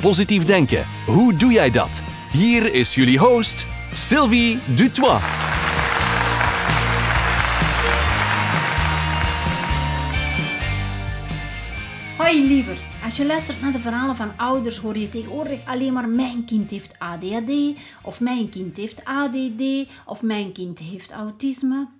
Positief denken, hoe doe jij dat? Hier is jullie host, Sylvie Dutois. Hoi lieverd, als je luistert naar de verhalen van ouders hoor je tegenwoordig alleen maar mijn kind heeft ADHD of mijn kind heeft ADD of mijn kind heeft autisme.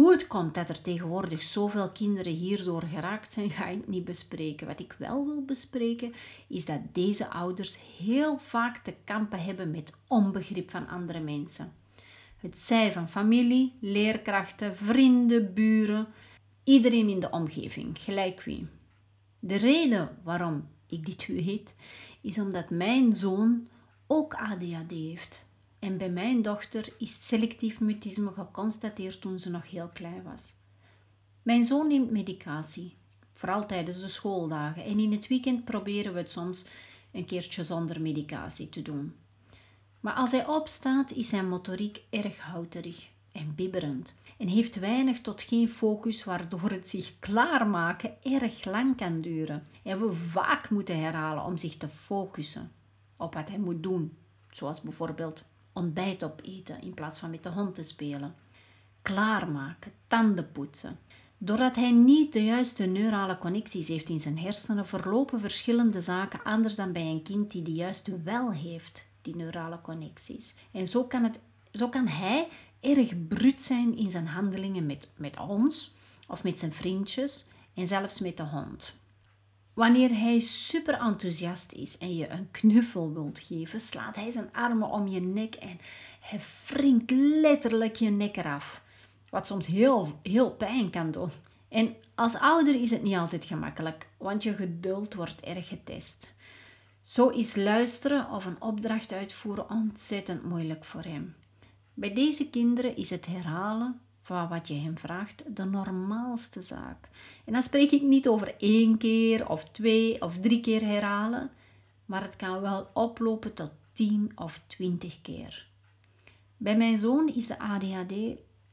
Hoe het komt dat er tegenwoordig zoveel kinderen hierdoor geraakt zijn, ga ik niet bespreken. Wat ik wel wil bespreken, is dat deze ouders heel vaak te kampen hebben met onbegrip van andere mensen. Het zij van familie, leerkrachten, vrienden, buren, iedereen in de omgeving, gelijk wie. De reden waarom ik dit weet, is omdat mijn zoon ook ADHD heeft. En bij mijn dochter is selectief mutisme geconstateerd toen ze nog heel klein was. Mijn zoon neemt medicatie, vooral tijdens de schooldagen. En in het weekend proberen we het soms een keertje zonder medicatie te doen. Maar als hij opstaat, is zijn motoriek erg houterig en bibberend en heeft weinig tot geen focus, waardoor het zich klaarmaken erg lang kan duren en we vaak moeten herhalen om zich te focussen op wat hij moet doen, zoals bijvoorbeeld ontbijt opeten in plaats van met de hond te spelen, klaarmaken, tanden poetsen. Doordat hij niet de juiste neurale connecties heeft in zijn hersenen, verlopen verschillende zaken anders dan bij een kind die de juiste wel heeft, die neurale connecties. En zo kan, het, zo kan hij erg bruut zijn in zijn handelingen met, met ons of met zijn vriendjes en zelfs met de hond. Wanneer hij super enthousiast is en je een knuffel wilt geven, slaat hij zijn armen om je nek en hij wringt letterlijk je nek eraf. Wat soms heel, heel pijn kan doen. En als ouder is het niet altijd gemakkelijk, want je geduld wordt erg getest. Zo is luisteren of een opdracht uitvoeren ontzettend moeilijk voor hem. Bij deze kinderen is het herhalen van wat je hem vraagt de normaalste zaak. En dan spreek ik niet over één keer of twee of drie keer herhalen, maar het kan wel oplopen tot tien of twintig keer. Bij mijn zoon is de ADHD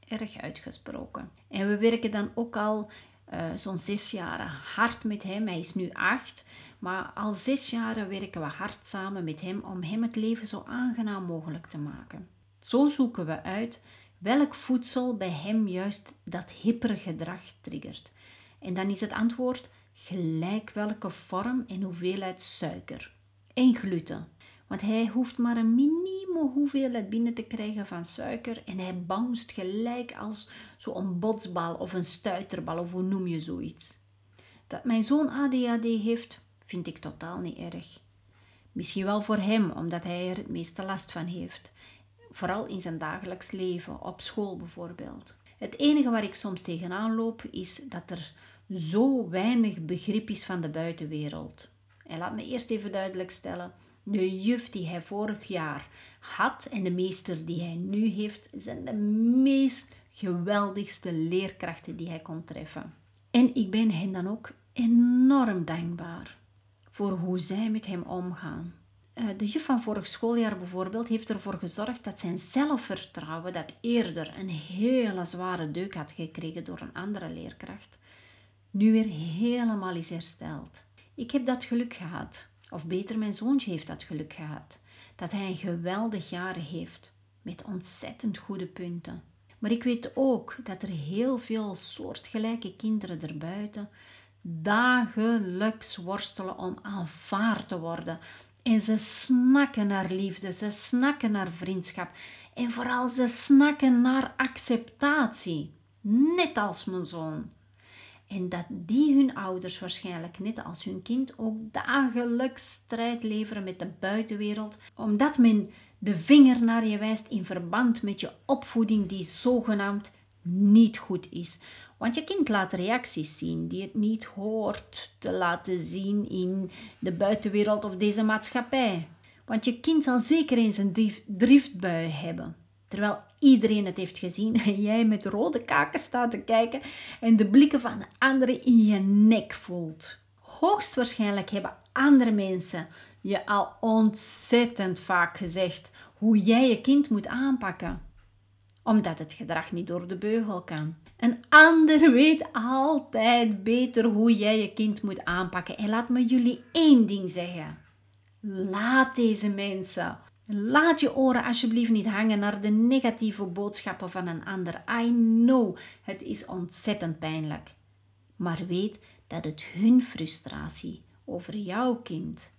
erg uitgesproken. En we werken dan ook al uh, zo'n zes jaar hard met hem. Hij is nu acht, maar al zes jaar werken we hard samen met hem om hem het leven zo aangenaam mogelijk te maken. Zo zoeken we uit welk voedsel bij hem juist dat hippere gedrag triggert. En dan is het antwoord gelijk welke vorm en hoeveelheid suiker. En gluten. Want hij hoeft maar een minieme hoeveelheid binnen te krijgen van suiker en hij bounced gelijk als zo'n botsbal of een stuiterbal of hoe noem je zoiets. Dat mijn zoon ADHD heeft, vind ik totaal niet erg. Misschien wel voor hem, omdat hij er het meeste last van heeft vooral in zijn dagelijks leven, op school bijvoorbeeld. Het enige waar ik soms tegenaan loop is dat er zo weinig begrip is van de buitenwereld. En laat me eerst even duidelijk stellen: de juf die hij vorig jaar had en de meester die hij nu heeft, zijn de meest geweldigste leerkrachten die hij kon treffen. En ik ben hen dan ook enorm dankbaar voor hoe zij met hem omgaan. Eh, de juf van vorig schooljaar bijvoorbeeld heeft ervoor gezorgd dat zijn zelfvertrouwen, dat eerder een hele zware deuk had gekregen door een andere leerkracht, nu weer helemaal is hersteld. Ik heb dat geluk gehad, of beter mijn zoontje heeft dat geluk gehad, dat hij een geweldig jaar heeft met ontzettend goede punten. Maar ik weet ook dat er heel veel soortgelijke kinderen erbuiten dagelijks worstelen om aanvaard te worden, en ze snakken naar liefde, ze snakken naar vriendschap. En vooral ze snakken naar acceptatie. Net als mijn zoon. En dat die hun ouders waarschijnlijk net als hun kind ook dagelijks strijd leveren met de buitenwereld, omdat men de vinger naar je wijst in verband met je opvoeding die zogenaamd niet goed is. Want je kind laat reacties zien die het niet hoort te laten zien in de buitenwereld of deze maatschappij. Want je kind zal zeker eens een driftbui hebben. Terwijl iedereen het heeft gezien en jij met rode kaken staat te kijken en de blikken van de anderen in je nek voelt. Hoogstwaarschijnlijk hebben andere mensen je al ontzettend vaak gezegd hoe jij je kind moet aanpakken, omdat het gedrag niet door de beugel kan. Een ander weet altijd beter hoe jij je kind moet aanpakken. En laat me jullie één ding zeggen. Laat deze mensen. Laat je oren alsjeblieft niet hangen naar de negatieve boodschappen van een ander. I know, het is ontzettend pijnlijk. Maar weet dat het hun frustratie over jouw kind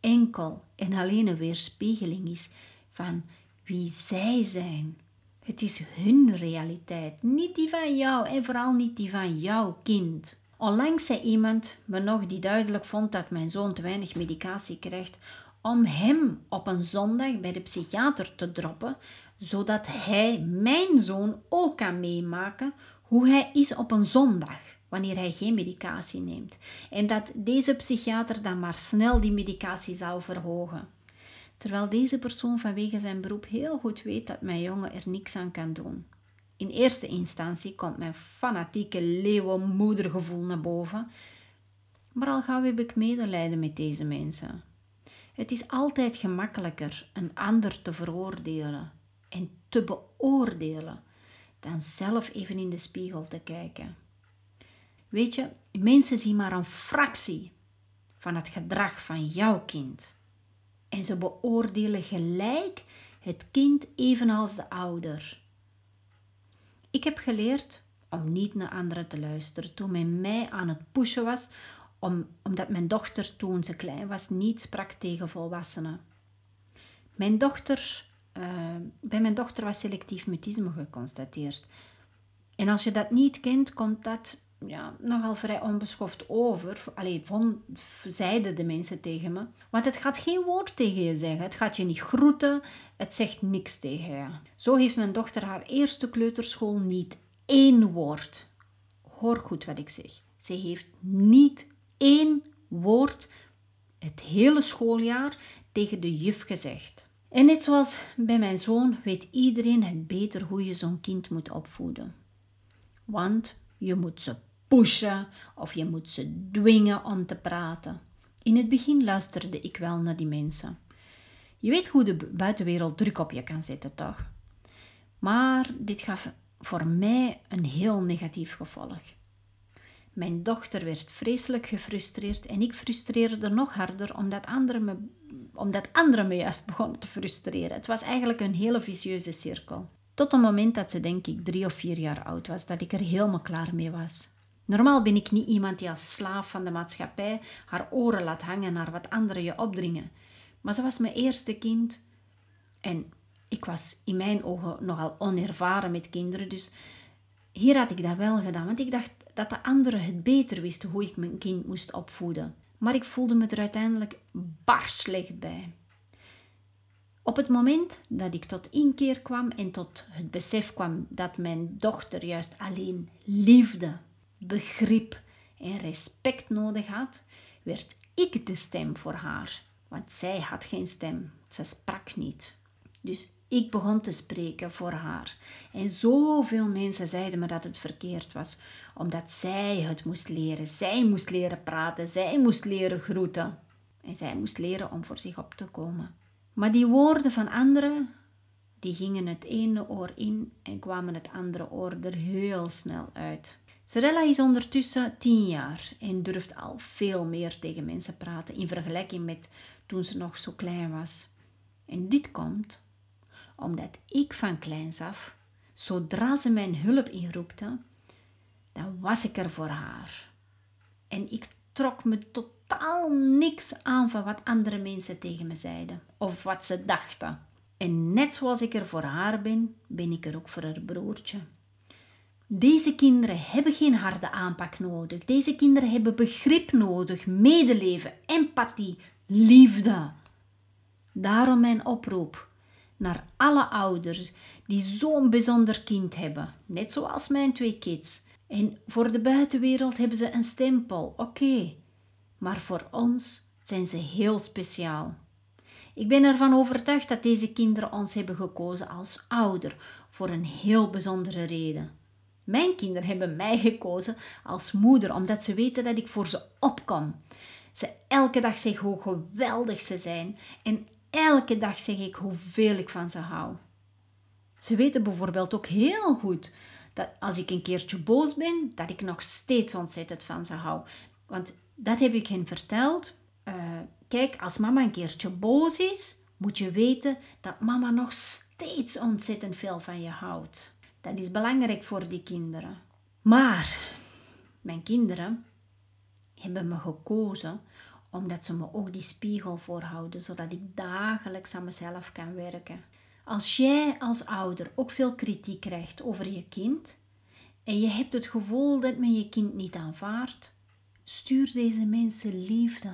enkel en alleen een weerspiegeling is van wie zij zijn. Het is hun realiteit, niet die van jou en vooral niet die van jouw kind. Onlangs zei iemand me nog die duidelijk vond dat mijn zoon te weinig medicatie krijgt, om hem op een zondag bij de psychiater te droppen, zodat hij, mijn zoon, ook kan meemaken hoe hij is op een zondag wanneer hij geen medicatie neemt. En dat deze psychiater dan maar snel die medicatie zou verhogen. Terwijl deze persoon vanwege zijn beroep heel goed weet dat mijn jongen er niks aan kan doen. In eerste instantie komt mijn fanatieke leeuwenmoedergevoel naar boven. Maar al gauw heb ik medelijden met deze mensen. Het is altijd gemakkelijker een ander te veroordelen en te beoordelen dan zelf even in de spiegel te kijken. Weet je, mensen zien maar een fractie van het gedrag van jouw kind. En ze beoordelen gelijk het kind evenals de ouder. Ik heb geleerd om niet naar anderen te luisteren toen men mij aan het pushen was, om, omdat mijn dochter toen ze klein was niet sprak tegen volwassenen. Mijn dochter, uh, bij mijn dochter was selectief mutisme geconstateerd. En als je dat niet kent, komt dat ja, nogal vrij onbeschoft over. Allee, van, zeiden de mensen tegen me. Want het gaat geen woord tegen je zeggen. Het gaat je niet groeten. Het zegt niks tegen je. Zo heeft mijn dochter haar eerste kleuterschool niet één woord. Hoor goed wat ik zeg. Ze heeft niet één woord het hele schooljaar tegen de juf gezegd. En net zoals bij mijn zoon weet iedereen het beter hoe je zo'n kind moet opvoeden. Want je moet ze pushen of je moet ze dwingen om te praten. In het begin luisterde ik wel naar die mensen. Je weet hoe de buitenwereld druk op je kan zetten, toch? Maar dit gaf voor mij een heel negatief gevolg. Mijn dochter werd vreselijk gefrustreerd en ik frustreerde nog harder omdat anderen me, omdat anderen me juist begonnen te frustreren. Het was eigenlijk een hele vicieuze cirkel. Tot het moment dat ze denk ik drie of vier jaar oud was, dat ik er helemaal klaar mee was. Normaal ben ik niet iemand die als slaaf van de maatschappij haar oren laat hangen naar wat anderen je opdringen. Maar ze was mijn eerste kind en ik was in mijn ogen nogal onervaren met kinderen, dus hier had ik dat wel gedaan, want ik dacht dat de anderen het beter wisten hoe ik mijn kind moest opvoeden. Maar ik voelde me er uiteindelijk bar slecht bij. Op het moment dat ik tot inkeer kwam en tot het besef kwam dat mijn dochter juist alleen liefde begrip en respect nodig had, werd ik de stem voor haar. Want zij had geen stem, ze sprak niet. Dus ik begon te spreken voor haar. En zoveel mensen zeiden me dat het verkeerd was, omdat zij het moest leren. Zij moest leren praten, zij moest leren groeten. En zij moest leren om voor zich op te komen. Maar die woorden van anderen, die gingen het ene oor in en kwamen het andere oor er heel snel uit. Serella is ondertussen tien jaar en durft al veel meer tegen mensen praten in vergelijking met toen ze nog zo klein was. En dit komt omdat ik van kleins af, zodra ze mijn hulp inroepte, dan was ik er voor haar. En ik trok me totaal niks aan van wat andere mensen tegen me zeiden of wat ze dachten. En net zoals ik er voor haar ben, ben ik er ook voor haar broertje. Deze kinderen hebben geen harde aanpak nodig. Deze kinderen hebben begrip nodig, medeleven, empathie, liefde. Daarom mijn oproep naar alle ouders die zo'n bijzonder kind hebben, net zoals mijn twee kids. En voor de buitenwereld hebben ze een stempel, oké. Maar voor ons zijn ze heel speciaal. Ik ben ervan overtuigd dat deze kinderen ons hebben gekozen als ouder voor een heel bijzondere reden. Mijn kinderen hebben mij gekozen als moeder omdat ze weten dat ik voor ze opkom. Ze elke dag zeggen hoe geweldig ze zijn en elke dag zeg ik hoeveel ik van ze hou. Ze weten bijvoorbeeld ook heel goed dat als ik een keertje boos ben, dat ik nog steeds ontzettend van ze hou. Want dat heb ik hen verteld. Uh, kijk, als mama een keertje boos is, moet je weten dat mama nog steeds ontzettend veel van je houdt. Dat is belangrijk voor die kinderen. Maar mijn kinderen hebben me gekozen omdat ze me ook die spiegel voorhouden, zodat ik dagelijks aan mezelf kan werken. Als jij als ouder ook veel kritiek krijgt over je kind en je hebt het gevoel dat men je kind niet aanvaardt, stuur deze mensen liefde.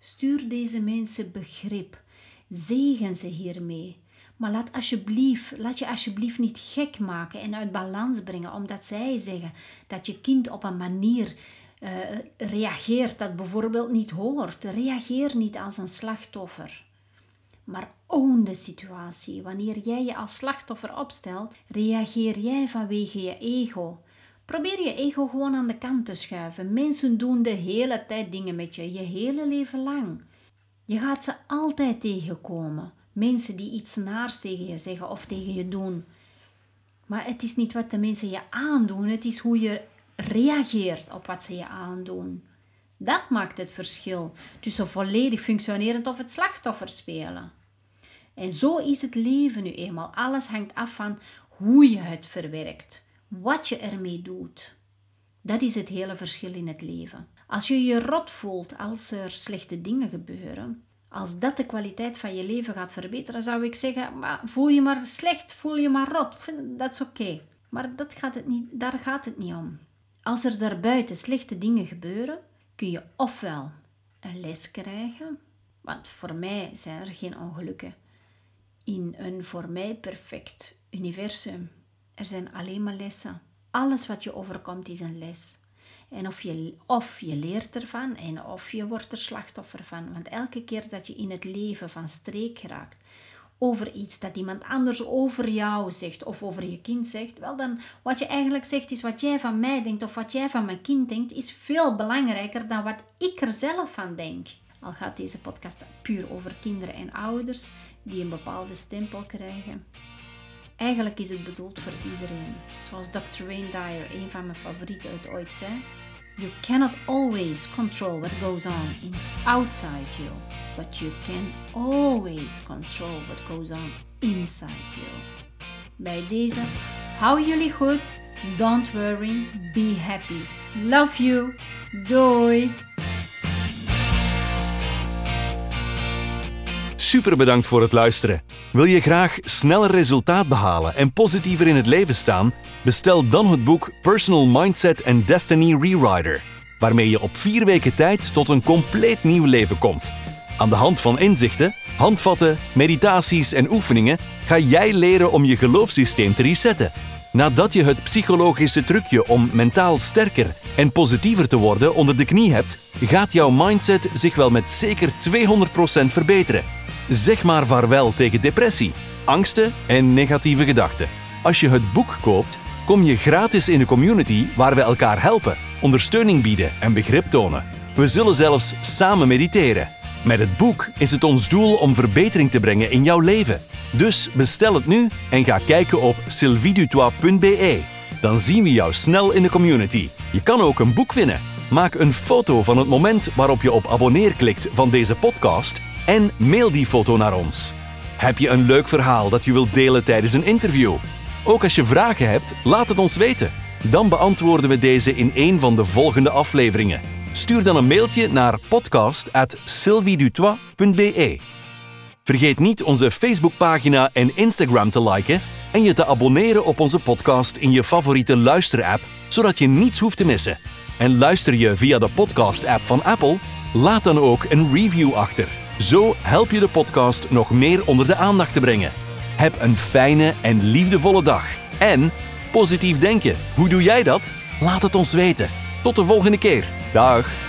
Stuur deze mensen begrip. Zegen ze hiermee. Maar laat, alsjeblieft, laat je alsjeblieft niet gek maken en uit balans brengen, omdat zij zeggen dat je kind op een manier uh, reageert dat bijvoorbeeld niet hoort. Reageer niet als een slachtoffer. Maar own de situatie. Wanneer jij je als slachtoffer opstelt, reageer jij vanwege je ego. Probeer je ego gewoon aan de kant te schuiven. Mensen doen de hele tijd dingen met je, je hele leven lang. Je gaat ze altijd tegenkomen. Mensen die iets naars tegen je zeggen of tegen je doen. Maar het is niet wat de mensen je aandoen, het is hoe je reageert op wat ze je aandoen. Dat maakt het verschil tussen volledig functionerend of het slachtoffer spelen. En zo is het leven nu eenmaal. Alles hangt af van hoe je het verwerkt, wat je ermee doet. Dat is het hele verschil in het leven. Als je je rot voelt als er slechte dingen gebeuren, als dat de kwaliteit van je leven gaat verbeteren, zou ik zeggen: maar voel je maar slecht, voel je maar rot. Dat is oké. Maar dat gaat het niet, daar gaat het niet om. Als er daarbuiten slechte dingen gebeuren, kun je ofwel een les krijgen, want voor mij zijn er geen ongelukken in een voor mij perfect universum. Er zijn alleen maar lessen. Alles wat je overkomt is een les. En of je, of je leert ervan en of je wordt er slachtoffer van. Want elke keer dat je in het leven van streek raakt over iets dat iemand anders over jou zegt of over je kind zegt, wel dan wat je eigenlijk zegt is wat jij van mij denkt of wat jij van mijn kind denkt, is veel belangrijker dan wat ik er zelf van denk. Al gaat deze podcast puur over kinderen en ouders die een bepaalde stempel krijgen. Eigenlijk is het bedoeld voor iedereen. Zoals Dr. Wayne Dyer, een van mijn favorieten uit ooit, zei: You cannot always control what goes on outside you, but you can always control what goes on inside you. Bij deze, hou jullie goed. Don't worry, be happy. Love you. Doei. Super bedankt voor het luisteren. Wil je graag sneller resultaat behalen en positiever in het leven staan? Bestel dan het boek Personal Mindset and Destiny Rewriter, waarmee je op vier weken tijd tot een compleet nieuw leven komt. Aan de hand van inzichten, handvatten, meditaties en oefeningen ga jij leren om je geloofssysteem te resetten. Nadat je het psychologische trucje om mentaal sterker en positiever te worden onder de knie hebt, gaat jouw mindset zich wel met zeker 200% verbeteren. Zeg maar vaarwel tegen depressie, angsten en negatieve gedachten. Als je het boek koopt, kom je gratis in de community waar we elkaar helpen, ondersteuning bieden en begrip tonen. We zullen zelfs samen mediteren. Met het boek is het ons doel om verbetering te brengen in jouw leven. Dus bestel het nu en ga kijken op sylvidutois.be. Dan zien we jou snel in de community. Je kan ook een boek winnen. Maak een foto van het moment waarop je op abonneer klikt van deze podcast en mail die foto naar ons. Heb je een leuk verhaal dat je wilt delen tijdens een interview? Ook als je vragen hebt, laat het ons weten. Dan beantwoorden we deze in een van de volgende afleveringen. Stuur dan een mailtje naar podcast@sylviedutois.be. Vergeet niet onze Facebookpagina en Instagram te liken en je te abonneren op onze podcast in je favoriete luisterapp, zodat je niets hoeft te missen. En luister je via de podcast-app van Apple? Laat dan ook een review achter. Zo help je de podcast nog meer onder de aandacht te brengen. Heb een fijne en liefdevolle dag. En positief denken. Hoe doe jij dat? Laat het ons weten. Tot de volgende keer. Dag.